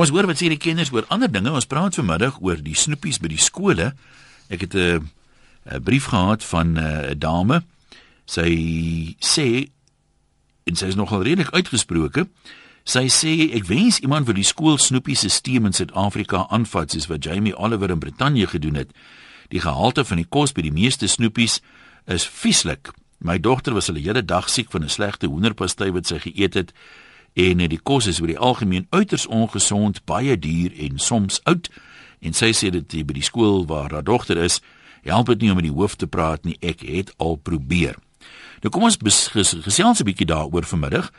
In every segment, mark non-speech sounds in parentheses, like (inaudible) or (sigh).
Ons hoor wat sê die kinders oor ander dinge. Ons praat vanmiddag oor die snoepies by die skole. Ek het 'n 'n brief gehad van 'n dame. Sy sê en sy is nogal redelik uitgesproke. Sy sê ek wens iemand vir die skool snoepie stelsel in Suid-Afrika aanvat soos wat Jamie Oliver in Brittanje gedoen het. Die gehalte van die kos by die meeste snoepies is vieslik. My dogter was al die hele dag siek van 'n slegte hoenderpastei wat sy geëet het en die kos is oor die algemeen uiters ongesond, baie duur en soms oud. En sy sê dit by die skool waar haar dogter is, help dit nie om met die hoof te praat nie. Ek het al probeer. Nou kom ons gesels 'n bietjie daaroor vanmiddag.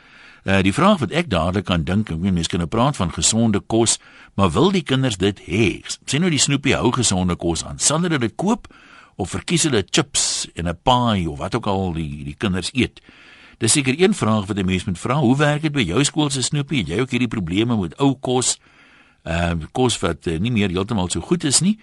Uh die vraag wat ek dadelik aan dink, ek meen mense kan nou praat van gesonde kos, maar wil die kinders dit hê? Sien nou die snoepie hou gesonde kos aan. Sal hulle dit koop of verkies hulle chips en 'n pie of wat ook al die die kinders eet? Dis seker een vraag wat 'n mens moet vra. Hoe werk dit by jou skool se snoepie? Het jy ook hierdie probleme met ou kos? Ehm uh, kos wat uh, nie meer heeltemal so goed is nie?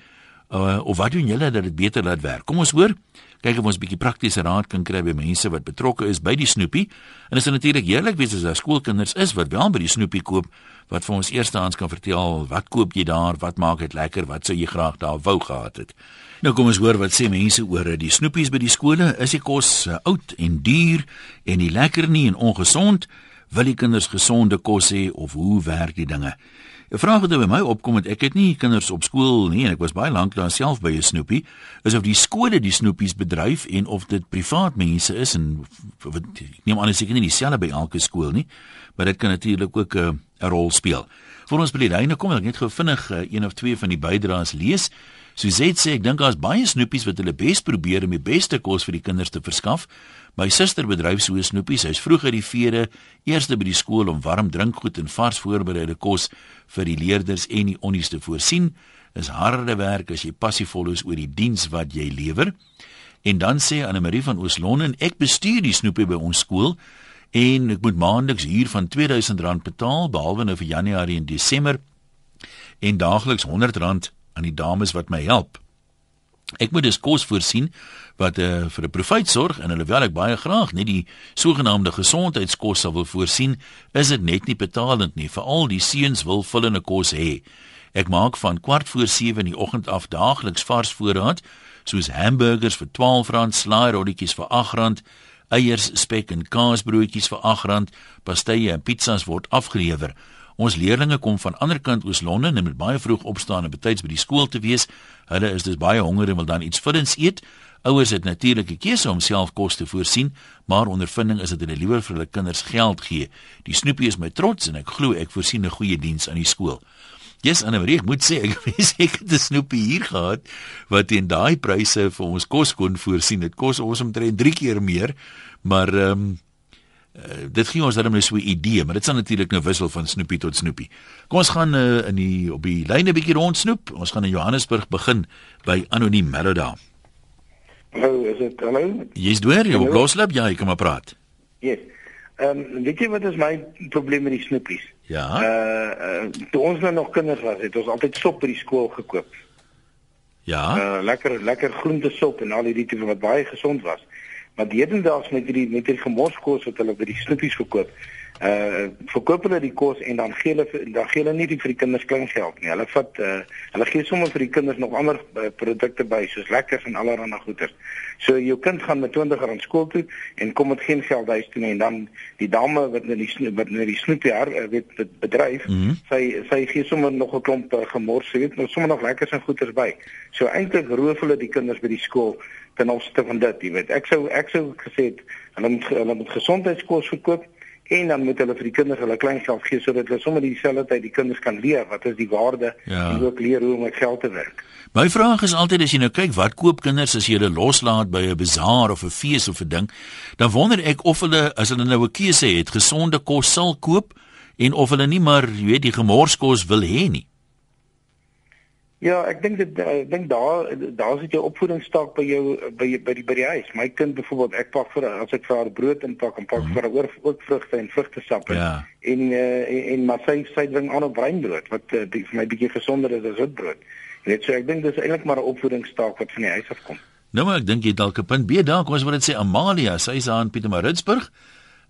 Uh, of wat doen julle dat dit beter laat werk? Kom ons hoor. Kyk of ons 'n bietjie praktiese raad kan kry by mense wat betrokke is by die snoepie. En dit is natuurlik heerlik wees as daar skoolkinders is wat wel by die snoepie koop wat vir ons eerstehands kan vertel wat koop jy daar, wat maak dit lekker, wat sou jy graag daar wou gehad het. Nou kom ons hoor wat sê mense oor die snoepies by die skole. Is die kos uh, oud en duur en nie lekker nie en ongesond? Wil die kinders gesonde kos hê of hoe werk die dinge? 'n Vraag wat by my opkom het, ek het nie kinders op skool nie en ek was baie lank daar self by 'n snoepie, is of die skole die snoepies bedryf en of dit privaat mense is en wat ek neem aan seker nie dieselfde by elke skool nie, maar dit kan natuurlik ook eh, 'n uh, rol speel. Vir ons by die lyne kom ek net gou vinnig uh, een of twee van die bydraes lees. Suzette sê ek dink daar's baie snoepies wat hulle bes probeer om die beste kos vir die kinders te verskaf. My suster bedryf so snoepies. Sy's vroeg uit die vere, eerste by die skool om warm drinkgoed en vars voorbereide kos vir die leerders en die onnies te voorsien. Is harde werk as jy passievol is oor die diens wat jy lewer. En dan sê Anne Marie van Oos-London, ek bestuur die snoepie by ons skool en ek moet maandeliks huur van R2000 betaal behalwe nou vir Januarie en Desember en daagliks R100 aan die dames wat my help. Ek moet dus kos voorsien wat uh, vir 'n profiet sorg en alhoewel ek baie graag net die sogenaamde gesondheidskos sal wil voorsien, is dit net nie betalend nie. Veral die seuns wil vullende kos hê. Ek maak van kwart voor 7 in die oggend af daagliks vars voorraad, soos hamburgers vir R12, slaairolletjies vir R8, eiers, spek en kaasbroodjies vir R8, pastye en pizzas word afgelewer. Ons leerdlinge kom van ander kant Oos-London en moet baie vroeg opstaan en betyds by die skool te wees. Hulle is dus baie honger en wil dan iets vullends eet. Ouers het natuurlik 'n keuse om self kos te voorsien, maar ondervinding is dat hulle liewer vir hulle kinders geld gee. Die snoepie is my trots en ek glo ek voorsien 'n goeie diens aan die skool. Yes, Anne Marie, ek moet sê ek (laughs) wens ek het 'n snoepie hier gehad wat teen daai pryse vir ons kos kon voorsien. Dit kos ons omtrent 3 keer meer, maar ehm um, Uh, dit gee ons dan net so 'n idee, maar dit sal natuurlik nou wissel van snoepie tot snoepie. Kom ons gaan uh, in die op die lyne bietjie rondsnoep. Ons gaan in Johannesburg begin by Anoniem Meloda. Hallo, is dit hallo? Jy's deur, jy wil loslap, ja, ek kan maar praat. Yes. Ehm um, weet jy wat is my probleem met die snoepies? Ja. Uh, uh toe ons nou nog kinders was, het ons altyd sop by die skool gekoop. Ja. Uh lekker lekker groentesop en al die tipe wat baie gesond was. Maar die hedendaags met hierdie met hierdie gemorskos wat hulle by die snoepies verkoop, uh verkoop hulle die kos en dan gee hulle dan gee hulle nie die vir die kinders klein geld nie. Hulle vat uh hulle gee sommer vir die kinders nog ander uh, produkte by soos lekkers en allerlei goeder. So jou kind gaan met R20 skool toe en kom met geen geld huis toe nie en dan die dame wat net die wat net die snoepie haar uh, weet bedryf, mm -hmm. sy sy gee sommer nog 'n klomp uh, gemors, weet nog sommer nog lekkers en goeder by. So eintlik roof hulle die kinders by die skool ten opsigte van dit, jy weet. Ek sou ek sou gesê het hulle moet hulle moet gesondheidskos verkoop en dan moet hulle vir die kinders hulle klein geld gee sodat hulle sommer dieselfde tyd die kinders kan leer wat is die waarde ja. en ook leer hoe om met geld te werk. My vraag is altyd as jy nou kyk wat koop kinders as jy hulle loslaat by 'n bazaar of 'n fees of 'n ding, dan wonder ek of hulle as hulle nou 'n keuse het, gesonde kos sal koop en of hulle nie maar, jy weet, die gemorskos wil hê nie. Ja, ek dink dit eh, ek dink daar daar sit jou opvoedingsstaak by jou by by die by die huis. My kind byvoorbeeld, ek pak vir as ek vir haar brood inpak en pak mm. vir haar ook vrugte en vrugtesap ja. en uh, en, en maar sy sy dwing aan op breinbrood wat uh, die, vir my bietjie gesonder is as witbrood. Jy weet so ek dink dis eintlik maar 'n opvoedingsstaak wat van die huis af kom. Nou maar ek dink jy dalk 'n punt B daar, kom ons wil dit sê Amalia, sy is daar in Pietermaritzburg.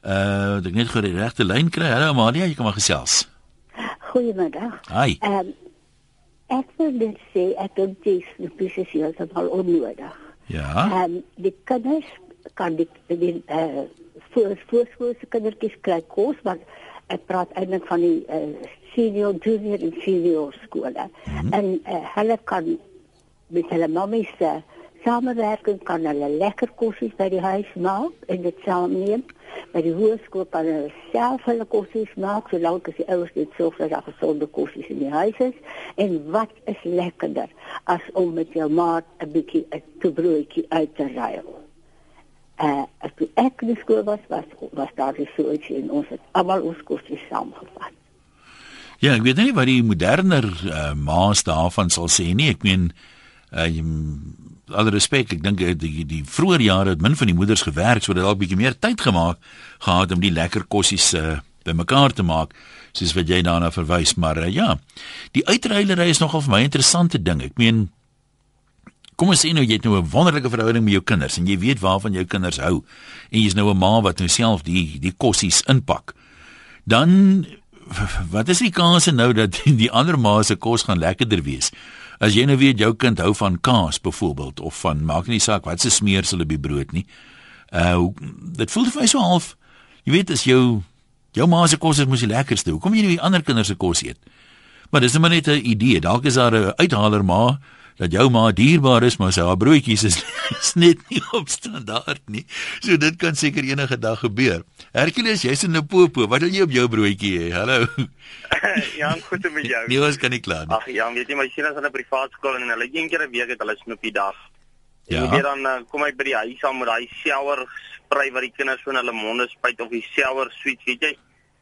Uh, ek net gou die regte lyn kry. Hallo Amalia, jy kom maar gesels. Goeiemiddag. Hi. Ehm um, ek wil net sê ek dink dis presies heeltemal onnodig. Ja. Ehm um, die kinders kan die die eh uh, voor voorskoolse kindertjies kry kos want ek praat eintlik van die uh, senior junior en senior skole. Mm -hmm. En uh, hulle kan met hulle mammies uh, samewerking kan hulle lekker kosies by die huis maak en dit saamneem. By die hoërskool kan hulle self hulle kosies maak solank as die ouers dit sorg dat daar gesonde kosies in die huis is. En wat is lekkerder as om met jou maat 'n bietjie 'n toebroodjie uit te ruil? uh, as toe ek in skool was, was was daar so iets en ons het almal ons kosies saamgevat. Ja, ek weet nie wat die moderner uh, maas daarvan sal sê nie. Ek meen uh, alle respek, ek dink die die vroeë jare het min van die moeders gewerk sodat hulle 'n bietjie meer tyd gemaak gehad om die lekker kosies uh, bymekaar te maak soos wat jy daarna verwys maar uh, ja die uitreilery is nogal vir my 'n interessante ding ek meen Kom ons sê nou jy het nou 'n wonderlike verhouding met jou kinders en jy weet waarvan jou kinders hou en jy's nou 'n ma wat nou self die die kossies inpak. Dan wat is die kans nou dat (laughs) die ander ma se kos gaan lekkerder wees? As jy nou weet jou kind hou van kaas byvoorbeeld of van maak nie saak wat se smeersel op die brood nie. Uh dit voel vir my so half jy weet as jou jou ma se kos is mos die lekkerste. Hoekom jy nie die ander kinders se kos eet? Maar dis net 'n idee. Dalk is daar 'n uithaler maar dat jou ma dierbaar is, maar sy haar broodjies is, (laughs) is net nie op standaard nie. So dit kan seker enige dag gebeur. Hercules, jy's in Limpopo. Wat wil jy op jou broodjie hê? Hallo. (laughs) ja, goed met jou. (laughs) Nee, ons kan nie kla nie. Ag ja, weet jy, my seuns in 'n privaat skool en hulle een keer 'n week het hulle snoepie dag. Ja. En dan uh, kom ek by die huis aan met daai shower spray wat die kinders so in hulle monde spuit of die shower sweet, weet jy?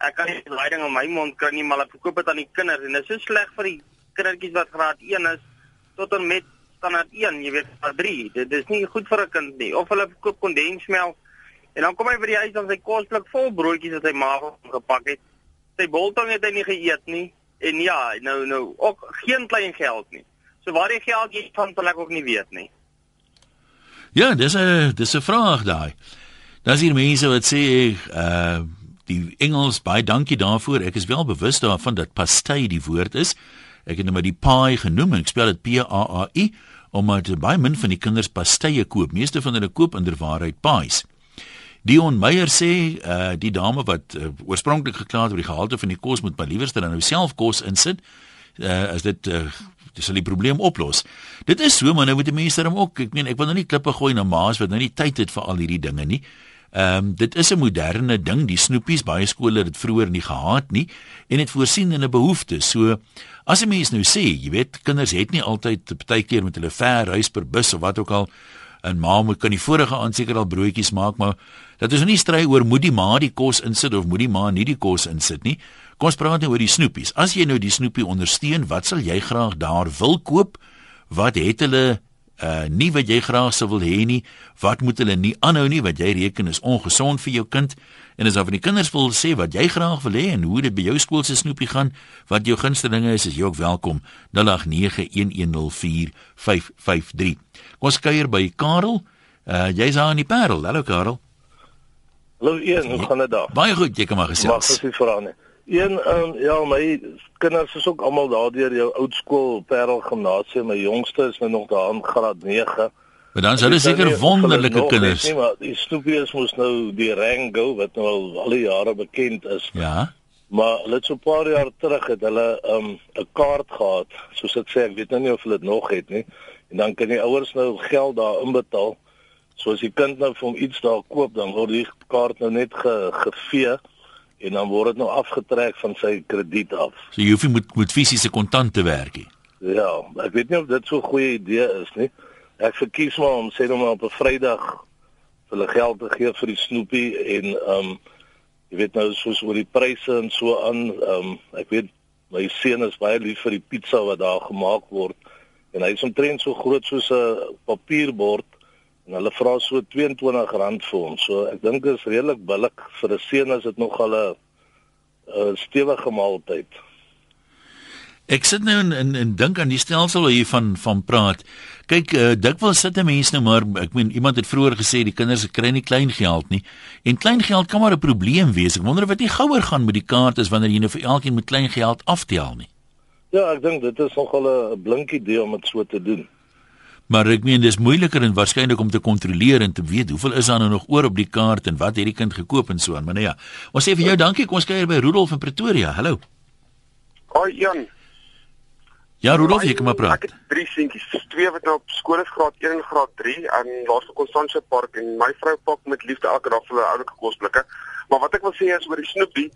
Ek kan nie daai ding in my mond kry nie, maar ek verkoop dit aan die kinders en dit is so sleg vir die kindertjies wat graad 1 is tot en met standaard 1, jy weet, standaard 3. Dit is nie goed vir 'n kind nie. Of hulle koop kondensmelk en dan kom hy by die huis en sy kosblik vol broodjies wat hy maag gepak het. Sy boltong het hy nie geëet nie en ja, nou nou ook geen klein geld nie. So waar die geld jy van sal ek ook nie weet nie. Ja, dis 'n dis 'n vraag daai. Daar's hier mense wat sê uh die Engels baie dankie daarvoor. Ek is wel bewus daarvan dat pastei die woord is. Ek het net maar die pie genoem. Ek spel dit P A A I omdat baie min van die kinders pasteie koop. Meeste van hulle koop inderwaarheid pies. Dion Meyer sê uh die dame wat uh, oorspronklik gekla het oor die gehalte van die kos moet maar liewerste dan nou self kos insit. Uh as dit uh dis sal die probleem oplos. Dit is so maar nou moet die mense dan ook ek meen ek wil nou nie klippe gooi na maas wat nou nie tyd het vir al hierdie dinge nie. Ehm um, dit is 'n moderne ding, die snoepies, baie skole het dit vroeër nie gehad nie en dit voorsien in 'n behoefte. So as 'n mens nou sê, jy weet, kinders het nie altyd partykeer met hulle ver reis per bus of wat ook al en ma moet kan die vorige aand seker al broodjies maak, maar dat is nie stry oor moet die ma die kos insit of moet die ma nie die kos insit nie. Kom ons praat nou oor die snoepies. As jy nou die snoepie ondersteun, wat sal jy graag daar wil koop? Wat het hulle uh nie wat jy graag sou wil hê nie. Wat moet hulle nie aanhou nie wat jy reken is ongesond vir jou kind? En as dan van die kinders wil sê wat jy graag wil hê en hoe dit by jou skool se snoepie gaan, wat jou gunstelinge is, is jy ook welkom. 0891104553. Kom kuier by Karel. Uh jy's daar in die Parel. Hallo Karel. Hallo Ian, hoe gaan dit daar? Baie goed, jy kan maar gesels. Mag gesien vra nie. Een um, ja, my kinders is ook almal daardeur jou oudskool Parel Gimnasium. My jongste is nou nog daar in graad 9. Maar dan is hulle seker wonderlike kinders. Nee, maar die snoepies moes nou die Rango wat nou al al die jare bekend is. Ja. Maar hulle het so 'n paar jaar terug het hulle 'n um, 'n kaart gehad. Soos ek sê, ek weet nou nie of hulle dit nog het nie. En dan kan die ouers nou geld daar inbetaal. So as die kind nou vir hom iets daar koop, dan word die kaart nou net ge, gevee en dan word dit nou afgetrek van sy krediet af. So jy hoef nie met met fisiese kontante werk nie. Ja, ek weet nie of dit so 'n goeie idee is nie. Ek verkies maar om sê nou maar op 'n Vrydag vir hulle geld te gee vir die snoepie en ehm um, jy weet nou soos oor die pryse en so aan ehm um, ek weet my seun is baie lief vir die pizza wat daar gemaak word en hy is omtrent so groot soos 'n papierbord en hulle vra so R22 vir hom. So ek dink dit is redelik billik vir 'n seun as dit nog al 'n stewige maaltyd. Ek sit nou en en, en dink aan die stelsel waar jy van van praat. Kyk, uh, dikwels sit 'n mens nou maar, ek meen iemand het vroeër gesê die kinders kry nie klein geld nie. En klein geld kan maar 'n probleem wees. Ek wonder of dit nie gouer gaan met die kaart is wanneer jy nou vir elkeen met klein geld aftel nie. Ja, ek dink dit is nogal 'n blink idee om dit so te doen. Maar ek meen dis moeiliker en waarskynlik om te kontroleer en te weet hoeveel is daar nou nog oor op die kaart en wat het die kind gekoop en so aan. Maar nou ja, ons sê vir jou dankie. Kom ons kuier by Rudolf in Pretoria. Hallo. Hoi Jan. Ja, Rudolf, jy kom maar praat. Ek het drie seentjies, twee wat nou op skool is graad 1 en graad 3 en laerskool Constantia Park en my vrou pak met liefde elke dag vir hulle oulike kosblikke. Maar wat ek wil sê is oor die Snoopy.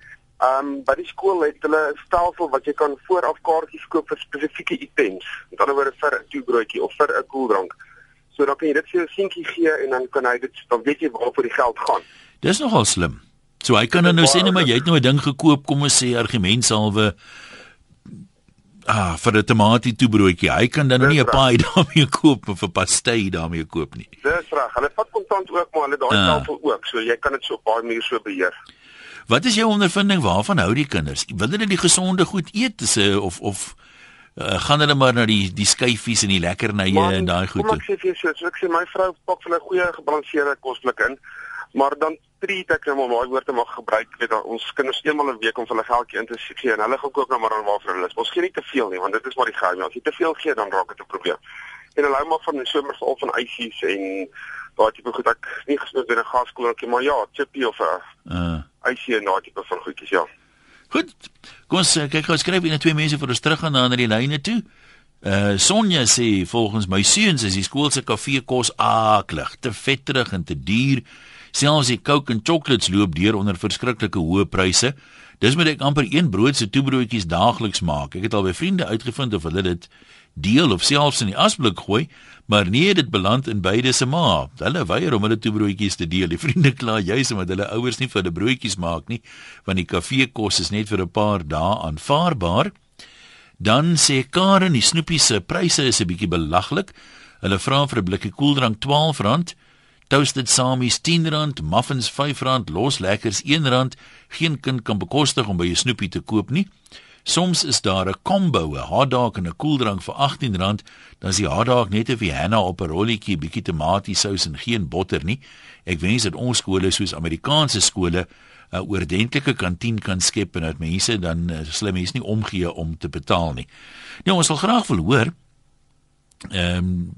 Ehm um, by die skool het hulle 'n stelsel wat jy kan vooraf kaartjies koop vir spesifieke items. Met ander woorde vir 'n toebroodjie of vir 'n koeldrank. So dan kan jy dit vir jou seentjie gee en dan kan hy dit dan weet jy waarvoor die geld gaan. Dis nogal slim. So hy kan dan nou sê net maar jy het nou 'n ding gekoop, kom ons sê argumentsalwe ah vir 'n tamatie toebroodjie. Hy kan dan nie 'n paai (laughs) daarmee koop of 'n pastei daarmee koop nie. Dis reg. Hulle vat kontant ook, maar hulle daai ah. tafel ook. So jy kan dit so baie meer so beheer. Wat is jou ondervinding waarvan hou die kinders? Wil hulle die gesonde goed eet se of of uh, gaan hulle maar na die die skyfies en die lekkernye en daai goed? Kom ek sê vir jou so, so ek sê my vrou pak vir 'n goeie gebalanseerde kosblik in. Maar dan treat ek nou maar daai woorde mag gebruik weet dat ons kinders eenmal 'n week om vir hulle geldjie in te gee en hulle gaan kook nou maar aan waarvoor hulle is. Ons gee nie te veel nie want dit is maar die geheim. As jy te veel gee dan raak dit 'n probleem. En hulle hou maar van die somer veral van ysies en daai tipe goed ek nie gesnoop in 'n gaskoelertjie maar ja, chippy of 'n uh. Ysie en daai tipe van goedjies ja. Goed. Kom ons eh, kyk gou skryf hier net twee mense vir ons terug gaan na die lyne toe. Uh Sonja sê volgens my seuns is die skool se kafee kos aaklig, te vetterig en te duur. Selfs die Coke en chocolates loop deur onder verskriklike hoë pryse. Dis moet ek amper een brood se toebroodjies daagliks maak. Ek het al by vriende uitgevind of hulle dit deel of selfs in die asblik gooi, maar nee, dit beland in beide se ma. Hulle weier om hulle toebroodjies te deel. Die vriende (laughs) kla juis omdat hulle ouers nie vir hulle broodjies maak nie, want die kafee kos is net vir 'n paar dae aanvaarbaar. Dan sê Karen, die snoepie se pryse is 'n bietjie belaglik. Hulle vra vir 'n blikkie koeldrank R12 Toasted Samies R10, muffins R5, los lekkers R1. Geen kind kan bekostig om by 'n snoepie te koop nie. Soms is daar 'n combo, 'n hotdog en 'n koeldrank vir R18, dan is die hotdog net 'n Vienna op 'n rolletjie, bietjie tomatiesous en geen botter nie. Ek wens dat ons skole soos Amerikaanse skole 'n oordentlike kantien kan skep en dat mense dan uh, slim mense nie omgee om te betaal nie. Nou ons wil graag wil hoor ehm um,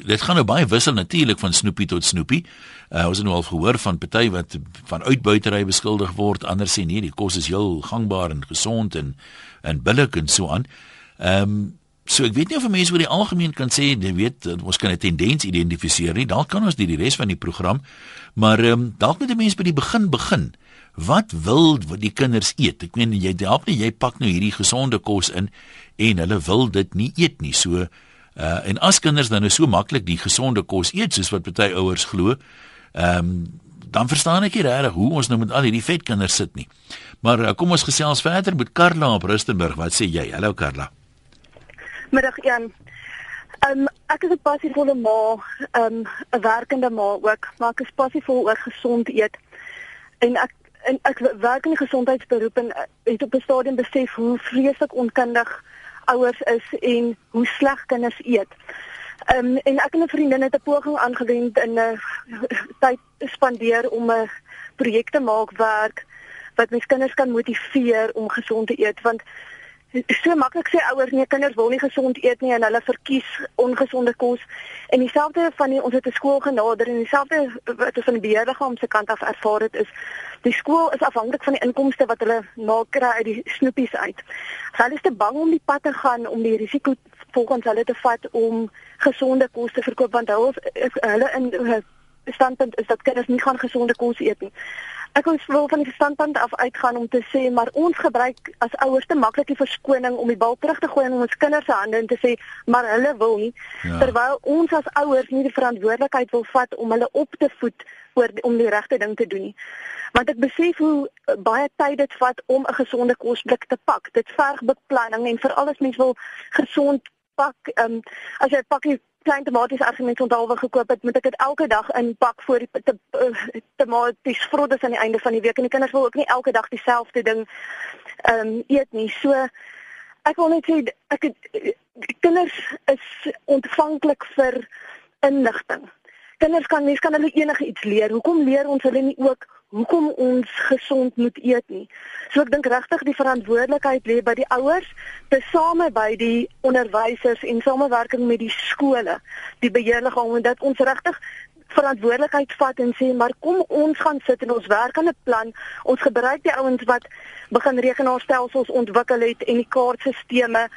dit gaan nou baie wissel natuurlik van snoepie tot snoepie. Uh, ons het nou al gehoor van party wat van uitbuitery beskuldig word, ander sê nee, die kos is heel gangbaar en gesond en en billik en so aan. Ehm um, so ek weet nie of mense oor die algemeen kan sê jy weet ons kan 'n tendens identifiseer nie. Dalk kan ons dit die res van die program, maar ehm um, dalk moet 'n mens by die begin begin. Wat wil die kinders eet? Ek meen jy help nie jy pak nou hierdie gesonde kos in en hulle wil dit nie eet nie. So Uh en as kinders dan nou so maklik die gesonde kos eet soos wat party ouers glo, ehm um, dan verstaan ek nie regtig hoe ons nou met al hierdie vet kinders sit nie. Maar uh, kom ons gesels verder met Karla op Rustenburg. Wat sê jy? Hallo Karla. Middag Jan. Ehm um, ek is 'n passievolle ma, ehm um, 'n werkende ma ook, maar ek is passievol oor gesond eet. En ek en ek werk in die gesondheidsberoep en uh, het op 'n stadium besef hoe vreeslik onkundig ouers is en hoe sleg kinders eet. Ehm um, en ek en 'n vriendin het 'n poging aangewend in 'n uh, tyd spandeer om 'n projek te maak werk wat mens kinders kan motiveer om gesond te eet want so maklik sê ouers nee kinders wil nie gesond eet nie en hulle verkies ongesonde kos en dieselfde van die ons het 'n skool genader en dieselfde wat ons van die beheerliggaam se kant af ervaar het is Die skool is afhanklik van die inkomste wat hulle maak uit die snoepies uit. Hulle is te bang om die pad te gaan om die risiko volgens hulle te vat om gesonde kos te verkoop want hulle hulle in standpunt is dat kinders nie gaan gesonde kos eet nie. Ek wil van die standpunt af uitgaan om te sê maar ons gebruik as ouers te maklik die verskoning om die bal terug te gooi in ons kinders se hande en te sê maar hulle wil nie ja. terwyl ons as ouers nie die verantwoordelikheid wil vat om hulle op te voed oor om die regte ding te doen nie want ek besef hoe eh, baie tyd dit vat om 'n gesonde kosblik te pak. Dit verg beplanning en veral as mens wil gesond pak, ehm um, as jy 'n pakkie klein tomaties argument onthaalwe gekoop het, moet ek dit elke dag inpak voor die te, uh, tomaties vrot is aan die einde van die week en die kinders wil ook nie elke dag dieselfde ding ehm um, eet nie. So ek wil net sê ek het, kinders is ontvanklik vir inligting. Kinders kan mens kan hulle enige iets leer. Hoekom leer ons hulle nie ook hoekom ons gesond moet eet nie? So ek dink regtig die verantwoordelikheid lê by die ouers, tesame by die onderwysers en samewerking met die skole, die beheerliggaam en dat ons regtig verantwoordelikheid vat en sê maar kom ons gaan sit en ons werk aan 'n plan. Ons gebruik die ouens wat begin rekenaarstelsels ontwikkel het en die kaartstelsels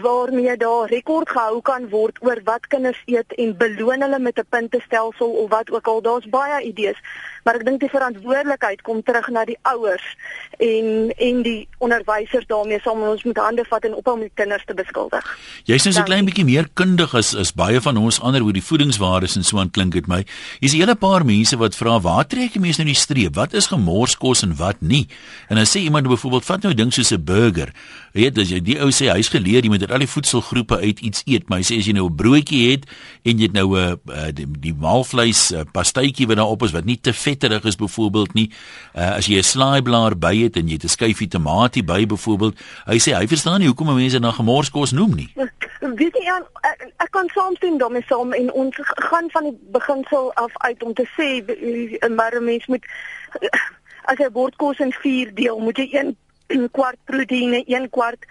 waarmee daar rekord gehou kan word oor wat kinders eet en beloon hulle met 'n puntestelsel of wat ook al. Daar's baie idees, maar ek dink die verantwoordelikheid kom terug na die ouers en en die onderwysers daarmee saam ons moet hande vat en ophou met kinders te beskuldig. Jy's net so 'n klein bietjie meer kundig as as baie van ons ander oor die voedingswaardes en so aan klink dit my. Hier's 'n hele paar mense wat vra waar trek jy mense nou die streep? Wat is gemorskos en wat nie? En dan sê iemand byvoorbeeld vat nou 'n ding soos 'n burger. Weet as jy die ou sê hy's geleer jy moet uit al die voedselgroepe uit iets eet, maar hy sê as jy nou 'n broodjie het en jy het nou 'n uh, die, die maalvleis uh, pastytjie wat daarop is wat nie te vetterig is byvoorbeeld nie. Uh, as jy 'n slaaiblaar by het en jy het 'n skyfie tamatie by byvoorbeeld, hy sê hy verstaan nie hoekom mense na gemorskos noem nie. (laughs) Weet jy aan ek, ek kan saamstem daarmee saam en ons gaan van die beginsel af uit om te sê maar 'n mens moet as jy bordkos in 4 deel, moet jy 1 (clears throat) kwart proteïene, 1 kwart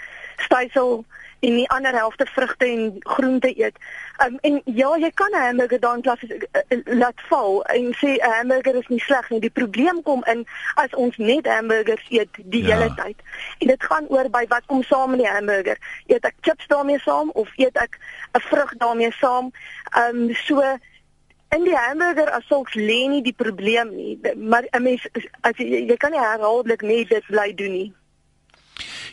stysel en die ander helfte vrugte en groente eet. Um, en ja, jy kan 'n hamburger dan klas uh, laat val en sê 'n hamburger is nie sleg nie. Die probleem kom in as ons net hamburgers eet die ja. hele tyd. En dit gaan oor by wat kom saam met die hamburger. Eet ek chips daarmee saam of eet ek 'n vrug daarmee saam? Ehm um, so in die hamburger as sulks lê nie die probleem nie, maar 'n mens as jy, jy kan nie herhaaldelik net dit bly doen nie.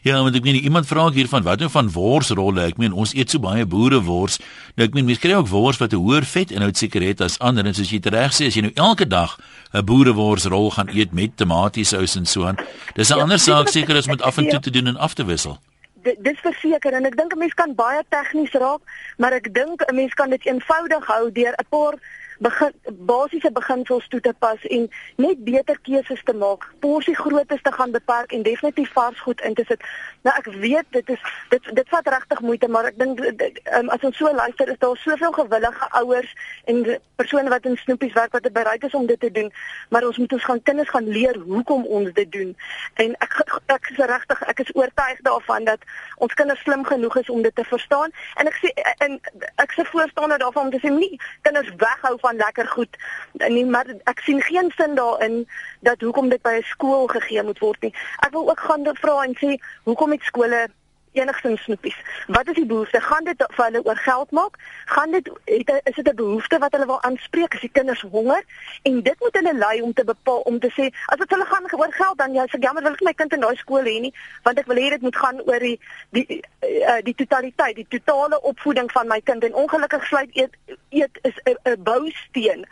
Ja, want ek meen iemand vra hier van wat nou van worsrolle? Ek meen ons eet so baie boerewors. Nou ek meen mense kry ook wors wat 'n hoër vetinhoud seker het as ander en soos jy reg sê as jy nou elke dag 'n boereworsrol gaan eet met tomatiesous en so aan. Dis 'n ja, ander saak seker as met af en toe te doen en af te wissel. Dis verseker en ek dink 'n mens kan baie tegnies raak, maar ek dink 'n mens kan dit eenvoudig hou deur 'n paar begin basiese beginsels toe te pas en net beter keuses te maak. Porsie grootte te gaan beperk en definitief vars goed in te sit. Nou ek weet dit is dit dit vat regtig moeite, maar ek dink um, as ons so luister is daar soveel gewillige ouers en persone wat in snoepies werk wat bereid is om dit te doen, maar ons moet ons gaan kinders gaan leer hoekom ons dit doen. En ek ek is regtig ek is oortuig daarvan dat ons kinders slim genoeg is om dit te verstaan en ek sê en ek se voorstander daarvan om te sê nie kinders weghou van lekker goed nie maar ek sien geen sin daarin dat hoekom dit by 'n skool gegee moet word nie. Ek wil ook gaan vra en sê hoekom het skole enigstens snoepies. Wat is die behoefte? Gaan dit vir hulle oor geld maak? Gaan dit het, is dit 'n behoefte wat hulle wil aanspreek as die kinders honger? En dit moet hulle lei om te bepaal om te sê as dit hulle gaan oor geld dan ja, ek jammer wil ek my kind in daai skool hê nie, want ek wil hê dit moet gaan oor die die uh, die totaliteit, die totale opvoeding van my kind en ongelukkig sluit eet eet is 'n bousteen.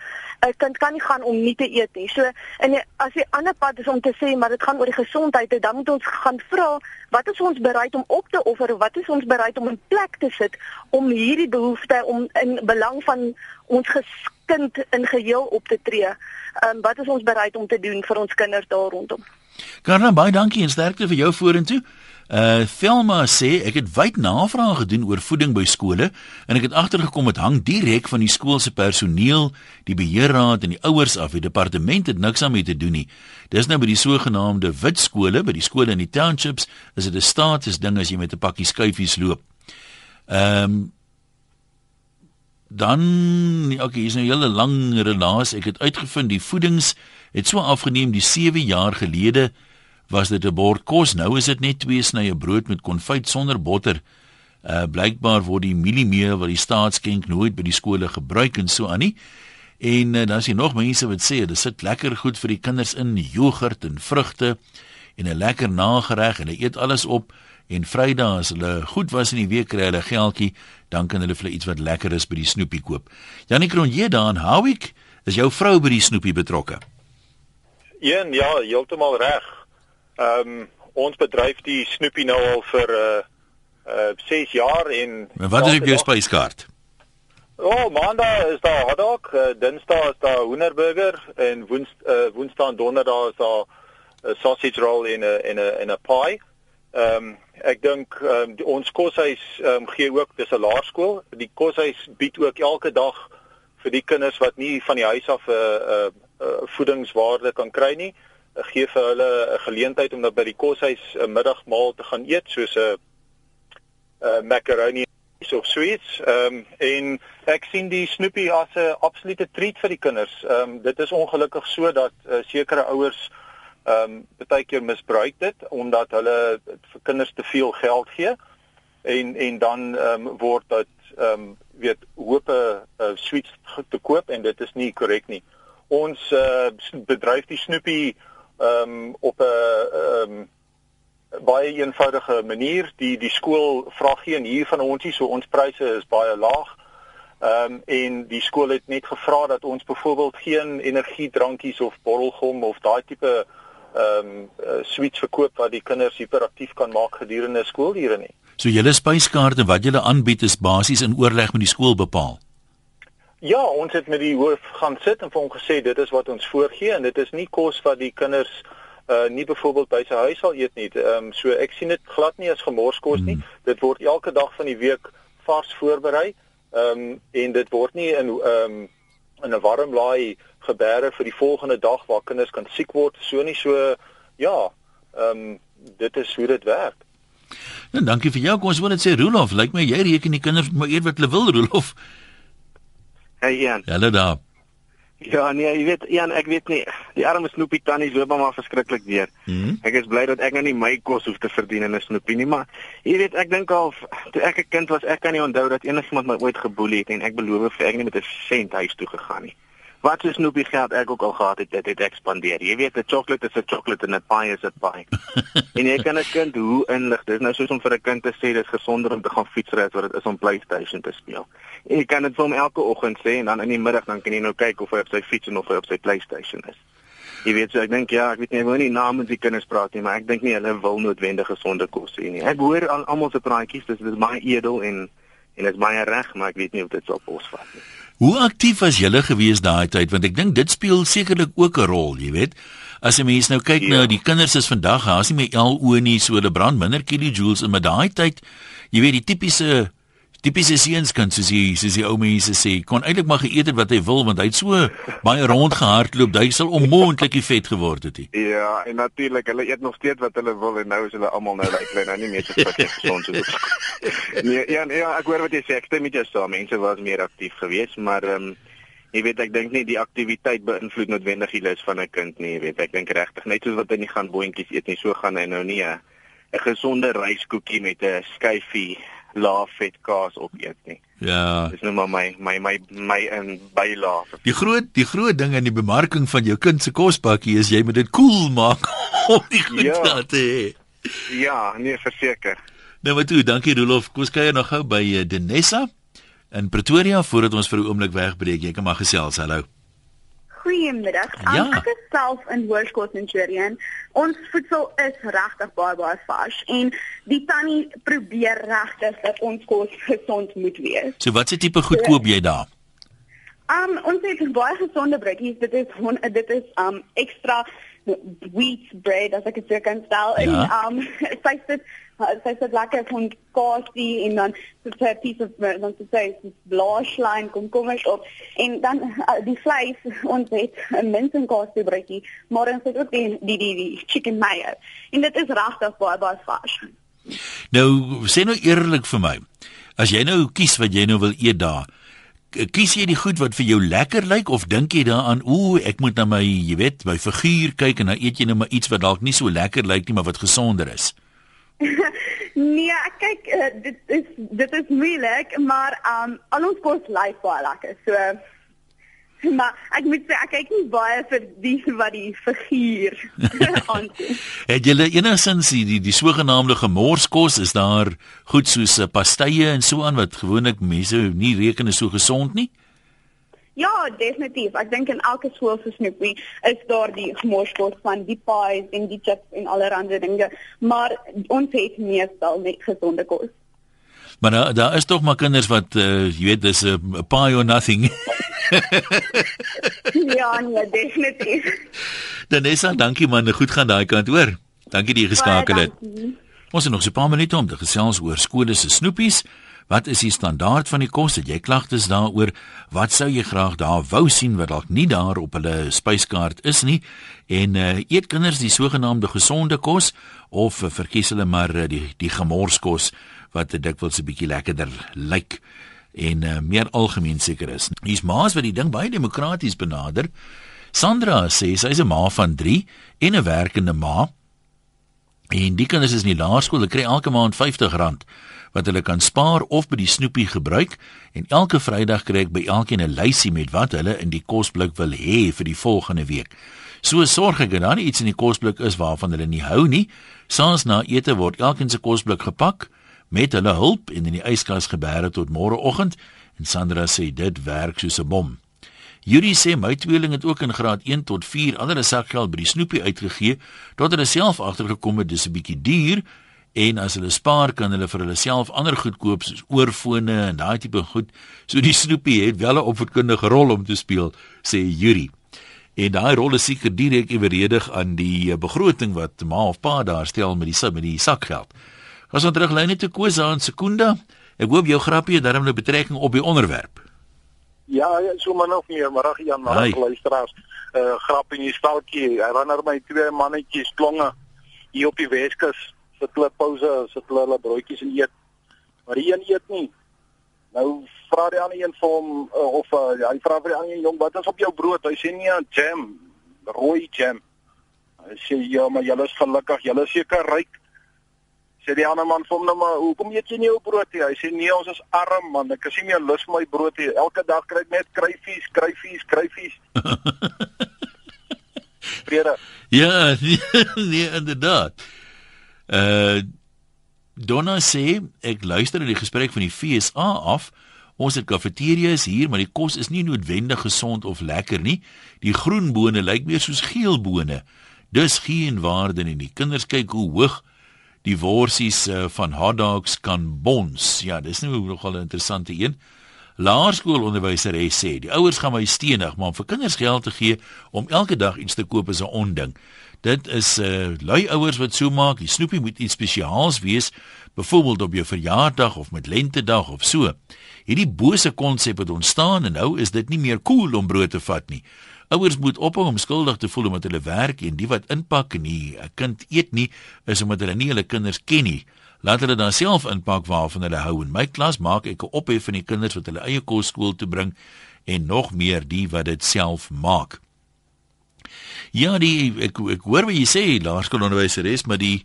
'n Kind kan nie gaan om nie te eet nie. So en as die ander pad is om te sê maar dit gaan oor die gesondheid, dan moet ons gaan vra wat is ons bereid om op te offer of wat is ons bereid om in plek te sit om hierdie behoefte om in belang van ons geskind in geheel op te tree. Ehm um, wat is ons bereid om te doen vir ons kinders daar rondom? Karna baie dankie en sterkte vir jou vorentoe. Uh Velma sê ek het wyd navrae gedoen oor voeding by skole en ek het agtergekom dit hang direk van die skool se personeel, die beheerraad en die ouers af. Die departement het niks daarmee te doen nie. Dis nou by die sogenaamde wit skole, by die skole in die townships, is dit 'n status ding as jy met 'n pakkie skyfies loop. Ehm um, dan okay, hier's nou 'n hele lang relaas. Ek het uitgevind die voedings het so afgeneem die 7 jaar gelede was dit 'n bord kos. Nou is dit net twee snye brood met konfyt sonder botter. Uh blykbaar word die mieliemeel wat die staat skenk nooit by die skole gebruik en so aan nie. En uh, dan is hier nog mense wat sê dit sit lekker goed vir die kinders in jogurt en vrugte en 'n lekker nagereg en hulle eet alles op en Vrydag as hulle goed was in die week kry hulle geldjie dan kan hulle vir iets wat lekker is by die snoepie koop. Janie Kronje daar in Howick, is jou vrou by die snoepie betrokke? Een ja, heeltemal reg. Ehm um, ons bedryf die snoepie nou al vir uh uh 6 jaar en En wat is op jou spyskaart? Oh, maandag is daar hotdog, uh, dinsdag is daar hoenderburger en woens uh, woensdag en donderdag is daar 'n sausage roll in 'n in 'n in 'n pie. Ehm um, ek dink um, ons koshuis um, gee ook dis 'n laerskool. Die koshuis bied ook elke dag vir die kinders wat nie van die huis af 'n uh, uh, uh, voedingswaarde kan kry nie, uh, gee vir hulle 'n geleentheid om dan by die koshuis 'n middagmaal te gaan eet soos 'n uh, macaroni of sweets. Ehm um, en ek sien die Snoopy as 'n absolute treat vir die kinders. Ehm um, dit is ongelukkig so dat uh, sekere ouers ehm um, baie keer misbruik dit omdat hulle vir kinders te veel geld gee en en dan ehm um, word dit ehm um, weet hoop 'n uh, sweets te koop en dit is nie korrek nie. Ons uh, bedryf die Snoopy ehm um, op 'n ehm um, baie eenvoudige manier. Die die skool vra geen hier van ons nie, so ons pryse is baie laag. Ehm um, en die skool het net gevra dat ons byvoorbeeld geen energiedrankies of borrelgom of daai tipe ehm um, uh, sweets verkoop wat die kinders hiperaktief kan maak gedurende skoolure nie. So julle spyskaarte wat julle aanbied is basies in oorleg met die skool bepaal. Ja, ons het met die hoof gaan sit en vir hom gesê dit is wat ons voorgee en dit is nie kos wat die kinders uh nie byvoorbeeld by sy huis sal eet nie. Ehm um, so ek sien dit glad nie as gemorskos nie. Hmm. Dit word elke dag van die week vars voorberei. Ehm um, en dit word nie in ehm um, in 'n warm laai gebeure vir die volgende dag waar kinders kan siek word. So nie so ja, ehm um, dit is hoe dit werk. Nou dankie vir jou. Kom ons wil net sê Rolof, lyk my jy reken die kinders moet maar eet wat hulle wil Rolof. Hey Jan. Hallo daar. Ja, nee, jy weet, Jan, ek weet nie. Die arme Snoopy tannie loop maar verskriklik weer. Mm -hmm. Ek is bly dat ek nou nie my kos hoef te verdien in 'n Snoopy nie, maar jy weet, ek dink al toe ek 'n kind was, ek kan nie onthou dat enigiemand my ooit geboelie het en ek beloof vir ek nie met 'n sent huis toe gegaan nie wat is Snoopy geld ek ook al gehad het dit het ekspandeer. Jy weet 'n chocolate is 'n chocolate en 'n pie is 'n pie. (laughs) en jy kan 'n kind hoe inlig. Dit is nou soos om vir 'n kind te sê dis gesonder om te gaan fietsry as wat dit is om PlayStation te speel. En jy kan dit vir hom elke oggend sê en dan in die middag dan kan jy nou kyk of hy op sy fiets en of hy op sy PlayStation is. Jy weet so ek dink ja, ek weet nie hoe nie namens die kinders praat nie, maar ek dink nie hulle wil noodwendig gesonde kos hê nie. Ek hoor al almal se praatjies, dis dis baie edel en en dit is baie reg, maar ek weet nie of dit sou posvat nie. Hoe aktief was julle gewees daai tyd want ek dink dit speel sekerlik ook 'n rol, jy weet. As 'n mens nou kyk ja. nou die kinders is vandag, daar's nie meer LO nie, so hulle brand minder kilojoules in met daai tyd. Jy weet die tipiese tipiese seuns kan soos hy soos die ou mense sê kon eintlik maar geëet het wat hy wil want hy het so baie rond gehardloop hy sal onmoontlik vet geword het hy. Ja, en natuurlik hulle eet nog steeds wat hulle wil en nou is hulle almal nou lyk hulle nou nie meer so fit gesond soos Nee, ja, ja, ek hoor wat jy sê, ek stem met jou saam. Mense was meer aktief geweest, maar ehm um, jy weet ek dink nie die aktiwiteit beïnvloed noodwendig die lus van 'n kind nie, jy weet ek dink regtig net soos wat hy nie gaan boontjies eet nie, so gaan hy nou nie 'n gesonde ryskoekie met 'n skyfie laaf vet kaas op eet nie. Ja. Dis nou maar my my my my in bylaaf. Die groot die groot ding in die bemarking van jou kind se kosbakkie is jy moet dit koel cool maak (laughs) om die goed ja. te hê. Ja, nee, verseker. Nou maar toe, dankie Rolof. Kom ons kyk nog gou by uh, Denessa in Pretoria voordat ons vir 'n oomblik wegbreek. Jy kan maar gesels. Hallo. Goeiemiddag. Ja. Ek is self in Hoërskool Centurion. Ons voedsel is regtig baie baie vars en die tannie probeer regtig dat ons kos gesond moet wees. So wat se tipe goed koop jy daar? Um ons het baie gesonde broodjies. Dit is hon, dit is um ekstra wheat bread as ek dit kan stel Ja. en um (laughs) sy sit sy sit lekker van kaasie en dan so 'n piece of dan so sê dis blaarslyn kom kom eens op en dan uh, die vleis (laughs) ons het 'n mens en kaasie broodjie maar ons het ook die die die, die chicken mayo en dit is regtig baie baie vars. Nou sê nou eerlik vir my. As jy nou kies wat jy nou wil eet daar, kies jy die goed wat vir jou lekker lyk of dink jy daaraan, ooh, ek moet na my, jy weet, my figuur kyk en dan eet jy nou maar iets wat dalk nie so lekker lyk nie, maar wat gesonder is. Nee, ek kyk uh, dit is dit is moeilik, maar um al ons kos lyk baie lekker. So maar ek moet sê ek kyk nie baie vir die wat die figuur (laughs) aansien. Het julle enigsins die die, die sogenaamde gemorskos is daar goed soos uh, pastye en so aan wat gewoonlik mense nie reken is so gesond nie? Ja, definitief. Ek dink in elke skool se Snoopy is daar die gemorskos van die pies en die chips en allerlei dinge, maar ons het meestal net gesonde kos. Maar daar daar is tog maar kinders wat uh, jy weet dis 'n uh, pie or nothing. (laughs) ja, nee, definitief. Danessa, dankie man, goed gaan daai kant hoor. Dankie dat jy geskakel het. Ons het nog so 'n paar minute om te gesels oor skole se snoepies. Wat is die standaard van die kos? Het jy klagtes daaroor? Wat sou jy graag daar wou sien wat dalk nie daar op hulle spyskaart is nie? En uh, eet kinders die sogenaamde gesonde kos of uh, verkies hulle maar uh, die die gemorskos wat dikwels 'n bietjie lekkerder lyk en uh, meer algemeen seker is. Hier's ma's wat die ding baie demokraties benader. Sandra sê sy is 'n ma van 3 en 'n werkende ma. En die kinders is in die laerskool, hulle kry elke maand R50 wat hulle kan spaar of by die snoepie gebruik en elke Vrydag kry ek by elkeen 'n lysie met wat hulle in die kosblik wil hê vir die volgende week. So sorg ek dat daar iets in die kosblik is waarvan hulle nie hou nie. Saans na ete word elkeen se kosblik gepak met hulle hulp en in die yskas gebeere tot môreoggend en Sandra sê dit werk soos 'n bom. Yuri sê my tweeling het ook in graad 1 tot 4 ander sakgeld by die snoepie uitgegee tot hulle self agtergekom het dis 'n bietjie duur en as hulle spaar kan hulle vir hulle self ander goed koop soos oorfone en daai tipe goed. So die snoepie het wel 'n opvoedkundige rol om te speel, sê Yuri. En daai rol is seker direk eweredig aan die eh, begroting wat ma of pa daar stel met die met die sakgeld. Ons teruglyn net te Kosa en Sekunda, ek hoop jou grappie het daarmee betrekking op die onderwerp. Ja, ja, so man of meer, maar ag Jan, maar luisteraars, uh grap in die stalkie. Hy ran er my twee mannetjies klonge hier op die Weskus vir klippause, sit hulle hulle broodjies en eet. Maar die een eet nie. Nou vra die ander een vir hom uh, of uh, hy vra vir die ander jong, wat is op jou brood? Hy sê nee, jam, rooi jam. Hy sê ja, maar julle is gelukkig, julle is seker ryk sê die ander man vir hom nou maar hoekom eet jy nie jou brood nie? Hy sê nee, ons is arm man, ek is nie meer lus vir my brood nie. Elke dag kry ek net kryfies, kryfies, kryfies. (laughs) Vrede. Ja, (laughs) nee, nee inderdaad. Uh Donna sê ek luister na die gesprek van die FSA af. Ons het kafeterias hier, maar die kos is nie noodwendig gesond of lekker nie. Die groen bone lyk meer soos geel bone. Dis geen waarde nie. Die kinders kyk hoe hoog die worsies uh, van hot dogs kan bons. Ja, dis nou nogal 'n interessante een. Laerskoolonderwyser sê die ouers gaan my stenig, maar om vir kinders geld te gee om elke dag iets te koop is 'n onding. Dit is uh lui ouers wat so maak, die snoepie moet iets spesiaals wees, byvoorbeeld op jou verjaardag of met lentedag of so. Hierdie bose konsep het ontstaan en nou is dit nie meer cool om brood te vat nie. Ouers moet ophou om skuldig te voel omdat hulle werk en die wat inpak en nie 'n kind eet nie, is omdat hulle nie hulle kinders ken nie. Laat hulle dan self inpak waarvan hulle hou. In my klas maak ek 'n ophef van die kinders wat hulle eie kos skool toe bring en nog meer die wat dit self maak. Ja, die ek ek hoor wat jy sê, laerskoolonderwyser is, maar die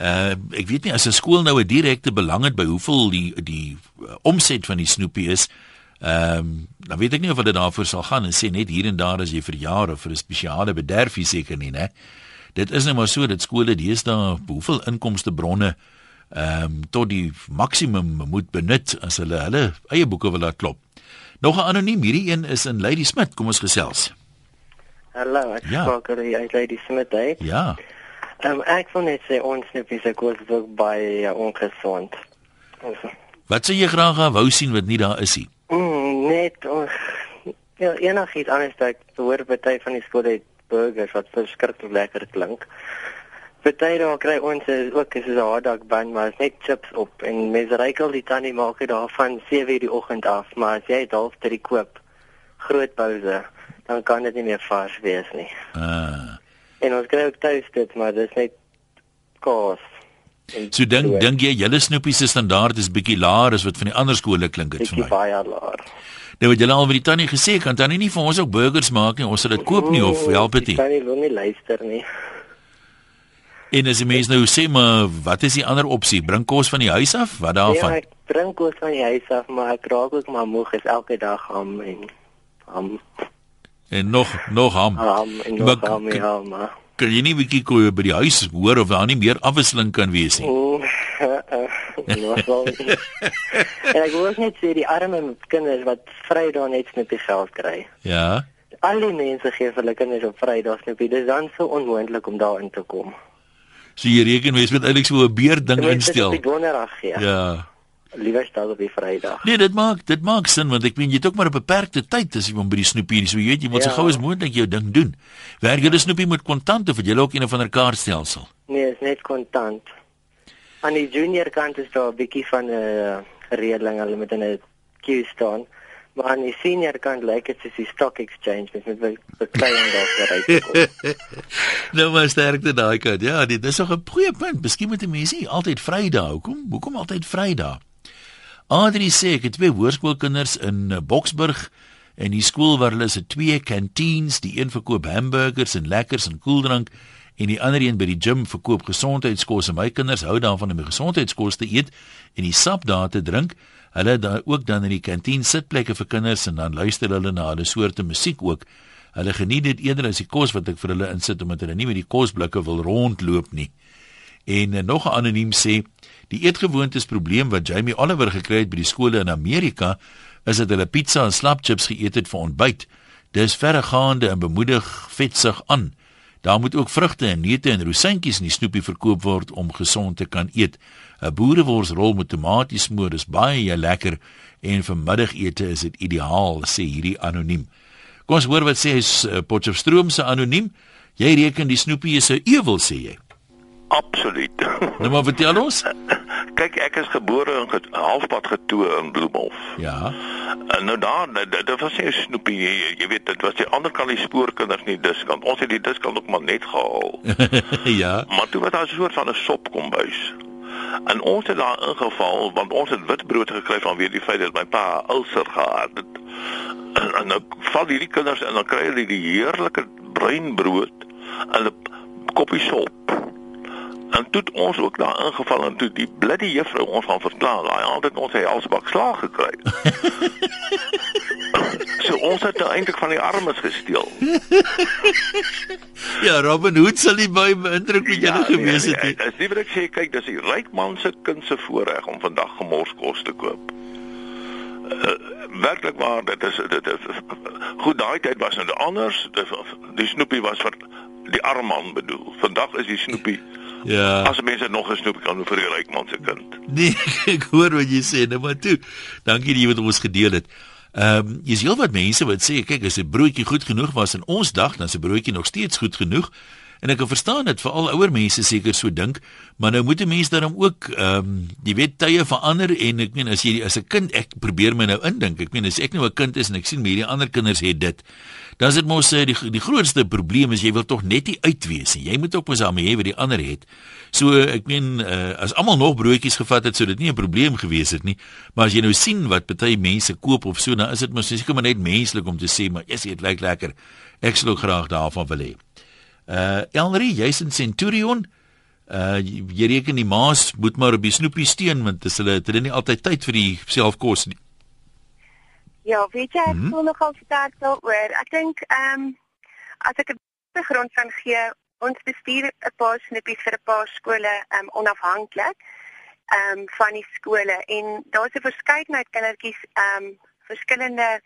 uh ek weet nie as 'n skool nou 'n direkte belang het by hoeveel die die uh, omset van die snoepie is, Ehm, um, dan weet ek nie of dit daarvoor sal gaan en sê net hier en daar as jy verjaar of vir 'n spesiale bederfie seker nie, né? Dit is net maar so dat skole deesdae hoeveel inkomste bronne ehm um, tot die maksimum moet benut as hulle hulle eie boeke wil laat klop. Nog 'n anoniem hierdie een is in Lady Smith, kom ons gesels. Hallo, ek ja. spreek oor die Lady Smith day. Ja. Ehm um, ek wil net sê ons net is ek was ook by uh, ongesond. Wat sê jy graag wou sien wat nie daar is nie? Mm, net ons ja, enigiets anders dat hoor party van die skole het burgers wat verskriklik lekker klink. Party daar kry ons ook is 'n hotdog bun maar is net chips op en mense rykel die tannie maak dit daarvan 7:00 die oggend af, maar as jy half dit koop groot pouse, dan kan dit nie meer vars wees nie. Ah. En ons kry ook tuis dit, maar dit is net kos. So dink dink jy julle snoepie se standaard is bietjie laer as wat van die ander skole klink dit vir my. Bietjie baie laer. Nou wat julle al vir die tannie gesê kan tannie nie vir ons ook burgers maak nie. Ons sal dit koop nie of help dit nie. Tannie wil nie luister nie. En as jy mens nou sê maar wat is die ander opsie? Bring kos van die huis af? Wat daarvan? Ja, ek bring kos van die huis af, maar ek raak ook maar moeg is elke dag ham en ham. En nog nog ham. Ham en nog maar, ham, ja, maar kan jy nie bietjie koe by die huis hoor of daar nie meer afwisseling kan wees nie. (laughs) en ek wil net sê die arme kinders wat Vrydag net snoepie geld kry. Ja. Al die mense gee vir hulle kinders op Vrydag snoepie. Dit is dan so onmoontlik om daarin te kom. So jy reken mens moet eintlik so 'n beer ding instel. Dit is donderdag ja. Ja liewer stel op die Vrydag. Nee, dit maak dit maak sin want ek meen jy het ook maar 'n beperkte tyd as jy om by die snoepie, so jy weet jy moet ja. so gou as moontlik jou ding doen. Werk jy die snoepie met kontant of het jy ook een of ander kaartstelsel? Nee, is net kontant. aan die junior kant is daar 'n bietjie van 'n uh, reëling hulle met 'n queue staan. Maar aan die senior kant lyk dit soos die stock exchange met met beklein daar gery. (laughs) nou maar sterkte daai kant. Ja, dit is nog 'n goeie punt. Miskien moet die mense altyd Vrydag. Hoekom? Hoekom altyd Vrydag? Adri sê ek het twee hoërskoolkinders in eh, Boksburg en die skool waar hulle se twee kanteens, die een verkoop hamburgers en lekkers en koeldrank en die ander een by die gim verkoop gesondheidskos en my kinders hou daarvan om gesondheidskos te eet en die sap daar te drink. Hulle daar ook dan in die kantien sitplekke vir kinders en dan luister hulle na hulle soorte musiek ook. Hulle geniet dit eerder as die kos wat ek vir hulle insit omdat hulle nie met die kosblikke wil rondloop nie. En uh, nog 'n anoniem sê die eetgewoontes probleem wat Jamie Oliver gekry het by die skole in Amerika is dat hulle pizza en slapchips geëet het vir ontbyt. Dis verregaande en bemoedig vetsig aan. Daar moet ook vrugte en neute en rosientjies in die snoepie verkoop word om gesond te kan eet. 'n Boereworsrol met tomaties smoor is baie lekker en vir middagete is dit ideaal, sê hierdie anoniem. Kom ons hoor wat sê hy uh, Potchefstroom se anoniem. Jy reken die snoepie is 'n ewel sê jy. Absoluut. (laughs) Nou maar vertel ons. (laughs) Kyk, ek is gebore in get, halfpad getoe in Bloemhof. Ja. En nou daar, dit was nie snoepie. Jy, jy weet, dit was die ander kant die spoorkinders nie diskant. Ons het die diskant ook maar net gehaal. (laughs) ja. Maar toe was daar 'n soort van 'n sop kombuis. En ons het daar ingeval want ons het witbrood gekry van weer die feit dat my pa ulcer gehad het. En, (clears throat) en nou val hierdie kinders en dan kry hulle die heerlike bruin brood en 'n koppie sop. En toe ons ook daar ingeval en toe die bloody juffrou ons gaan verklaar, hy het altyd ons hy alsbak slaag gekry. (laughs) so ons het nou eintlik van die armes gesteel. ja, Robin Hood sal nie baie beïndruk met julle ja, gewees het nie. Dis nie wat ek sê, kyk, dis die ryk man se kind se voorreg om vandag gemorskos te koop. Uh, werklik waar dit is dit is goed daai tyd was dit anders die snoepie was vir die arm man bedoel vandag is die snoepie Ja. As mense nog 'n snoep kan vir die ryk man se kind. Nee, (laughs) ek hoor wat jy sê, nou maar toe. Dankie dat jy met ons gedeel het. Ehm um, jy's heel wat mense wat sê kyk as 'n broodjie goed genoeg was in ons dag, dan is 'n broodjie nog steeds goed genoeg. En ek kan verstaan dit veral ouer mense seker so dink, maar nou moet 'n mens daarom ook ehm um, die wet tye verander en ek meen as jy as 'n kind ek probeer my nou indink. Ek meen as ek nou 'n kind is en ek sien hierdie ander kinders het dit, dan is dit mos eh, die die grootste probleem is jy wil tog net nie uitwees nie. Jy moet ook mos daarmee hê wat die ander het. So ek meen uh, as almal nog broodjies gevat het, sou dit nie 'n probleem gewees het nie. Maar as jy nou sien wat baie mense koop of so, dan is dit mos seker maar net menslik om te sê, maar is dit lyk lekker. Ek sou graag daarvan wil hê. Uh Elri, jy's in Centurion. Uh jy reken die maas moet maar op die snoepie steen want dis hulle het hulle nie altyd tyd vir die selfkos nie. Ja, weet jy, ek hmm? voel nogal sterk daaroor. Ek dink ehm um, as ek 'n grond kan gee, ons bestuur 'n paar snippies vir 'n paar skole um onafhanklik um van die skole en daar's 'n verskeidenheid kindertjies um verskillende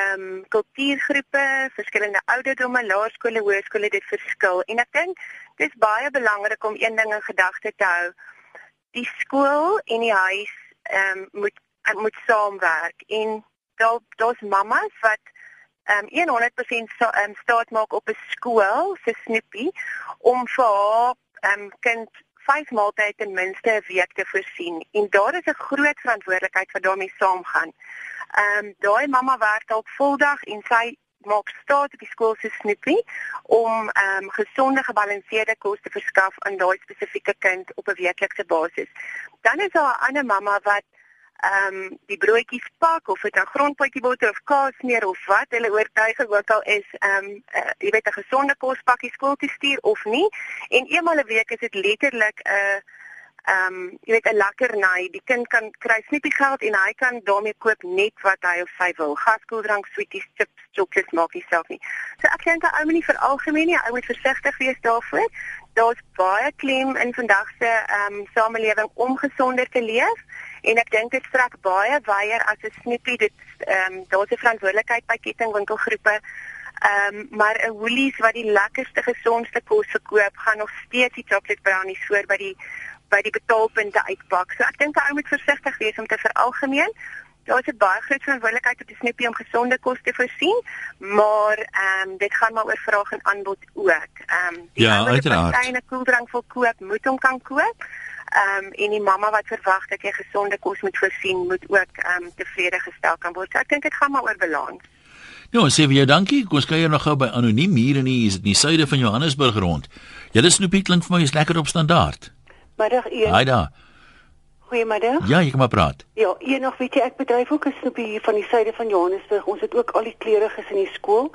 um kultuurgroepe, verskillende ouderdomme, laerskole, hoërskole dit verskil en ek dink dit is baie belangrik om een ding in gedagte te hou. Die skool en die huis um moet moet saamwerk en daar daar's mammas wat um, 100% sta, um, staat maak op 'n skool se snoepie om vir haar um, kind vyf maaltye ten minste 'n week te voorsien. En daar is 'n groot verantwoordelikheid wat daarmee saamgaan. Ehm um, daai mamma werk dalk voldag en sy maak staat op die skool se snoepie om ehm um, gesonde gebalanseerde kos te verskaf aan daai spesifieke kind op 'n weeklikse basis. Dan is daar 'n ander mamma wat ehm um, die broodjies pak of dit 'n grondpotjie boter of kaas neer of wat hulle oortuiging ook al is ehm um, uh, jy weet 'n gesonde kospakkie skool te stuur of nie. En eenmal 'n week is dit letterlik 'n uh, ehm um, jy weet 'n lekker naai. Die kind kan kry snippie geld en hy kan daarmee koop net wat hy of sy wil. Gaskoeldrank sweeties chips chocolates maak nie self nie. So ek dink 'n ou moet nie vir algemeen ou moet versigtig wees daarvoor daar's baie klem in vandag se ehm um, samelewing om gesonder te leef en ek dink dit strek baie weier as 'n snoepie. Dit ehm um, daar's 'n verantwoordelikheid by kettingwinkelgroepe ehm um, maar 'n Woolies wat die lekkerste gesondste kos verkoop gaan nog steeds die chocolate brownies voor by die by die betaalpunte uitpak. So ek dink 'n ou moet versigtig wees om te veralgemeen Daar is baie groot verantwoordelikheid op die snoepie om gesonde kos te voorsien, maar ehm um, dit gaan maar oor vraag en aanbod ook. Ehm um, die ja, uiteraard. As jy 'n koeldrank wil koop, moet hom kan koop. Ehm um, en die mamma wat verwag dat jy gesonde kos moet voorsien, moet ook ehm um, tevrede gestel kan word. So ek dink dit gaan maar oor balans. Nou, sê vir jou dankie. Kom ons kyk nog gou by anoniem hier in die is dit in die suide van Johannesburg rond. Julle Snoepie klink vir my is lekker op standaard. Middag 1. Haai daar. Goeiemiddag. Ja, jy kan maar praat. Ja, een nog weet jy ek bedryf ook 'n snoepie hier van die suide van Johannesburg. Ons het ook al die kleuriges in die skool.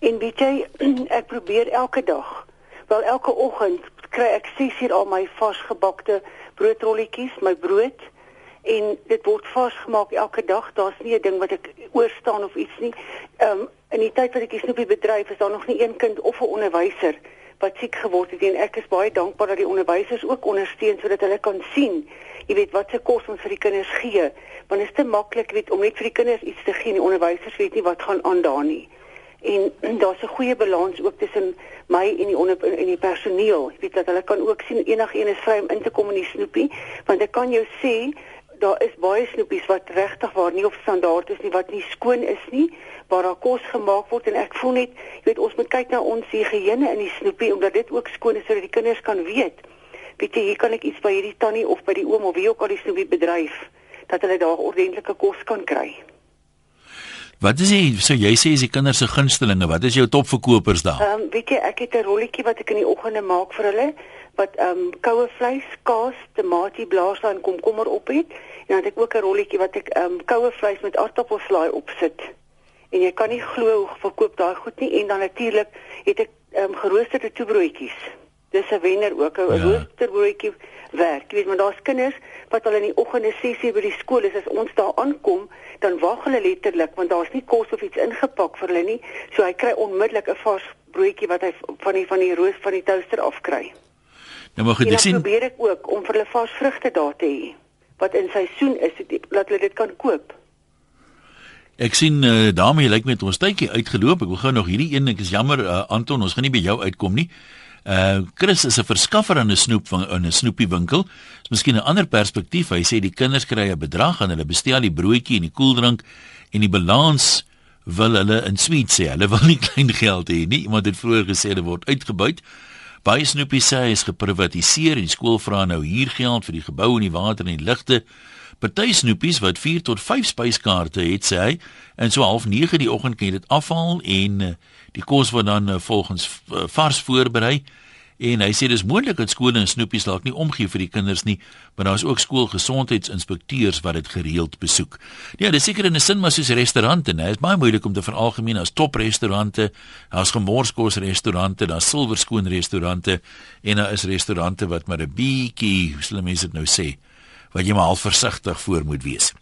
En weet jy, (clears throat) ek probeer elke dag. Wel elke oggend kry ek 6 uur al my varsgebakte broodrolletjies, my brood en dit word vars gemaak elke dag. Daar's nie 'n ding wat ek oorstaan of iets nie. Ehm um, in die tyd wat ek die snoepie bedryf, is daar nog nie een kind of 'n onderwyser wat siek geword het en ek is baie dankbaar dat die onderwysers ook ondersteun sodat hulle kan sien jy weet wat se kos ons vir die kinders gee. Want dit is te maklik weet om net vir die kinders iets te gee en die onderwysers weet nie wat gaan aan daar nie. En (clears throat) daar's 'n goeie balans ook tussen my en die onder en die personeel. Jy weet dat hulle kan ook sien enigiemand is vry om in te kom in die snoepie want ek kan jou sê daar is baie snoepies wat regtig waar nie op standaard is nie wat nie skoon is nie waar daar kos gemaak word en ek voel net jy weet ons moet kyk na ons higiëne in die snoepie omdat dit ook skoon is sodat die kinders kan weet weet jy, hier kan ek iets by hierdie tannie of by die oom of wie ook al die snoepie bedryf dat hulle daar ordentlike kos kan kry. Wat is jy so jy sê is die kinders se gunstelinge? Wat is jou topverkopers daar? Ehm um, weet jy, ek het 'n rolletjie wat ek in die oggende maak vir hulle wat ehm um, koue vleis, kaas, tamatie, blaarslaai en komkommer op het. En dan het ek ook 'n rolletjie wat ek ehm um, koue vleis met aartappelslaai opsit. En jy kan nie glo hoe verkoop daai goed nie en dan natuurlik het ek ehm um, geroosterde toebroodjies dis 'n wenner ook 'n ja. roosterbroodjie werk. Jy weet, maar daar's kinders wat al in die oggende 6:00 by die skool is as ons daar aankom, dan wag hulle letterlik want daar's nie kos of iets ingepak vir hulle nie. So hy kry onmiddellik 'n vars broodjie wat hy van die van die roos van die toaster afkry. Nou mag jy sien. Ek probeer ek ook om vir hulle vars vrugte daar te hê wat in seisoen is, dat hulle dit kan koop. Ek sien uh, daarmee lyk met ons tydjie uitgeloop. Ek wil gou nog hierdie een, ek is jammer uh, Anton, ons gaan nie by jou uitkom nie. Uh Chris is 'n verskaffer aan 'n snoep van 'n snoepiewinkel. Dis miskien 'n ander perspektief. Hy sê die kinders kry 'n bedrag en hulle bestel die broodjie en die koeldrank en die balans wil hulle in sweet sê. Hulle wil nie (laughs) klein geld hê nie. Iemand het vroeër gesê dit word uitgebuit. Baie snoepies sê hy is geprivatiseer en die skool vra nou hier geld vir die gebou en die water en die ligte. Party snoepies wat 4 tot 5 spyskaarte het sê hy en so half 9 die oggend kan jy dit afhaal en uh, Die kos word dan uh, volgens uh, vars voorberei en hy sê dis moontlik dat skole en snoepies dalk nie omgee vir die kinders nie, maar daar is ook skoolgesondheidsinspekteurs wat dit gereeld besoek. Ja, dis seker in 'n sin maar soos restaurante, né? Dit is baie moeilik om te veralgemeen as toprestaurante, daar's gemorskos restaurante, daar's silverskoon restaurante en daar is restaurante wat maar 'n bietjie, hoe sal mense dit nou sê, wat jy maar al versigtig voor moet wees.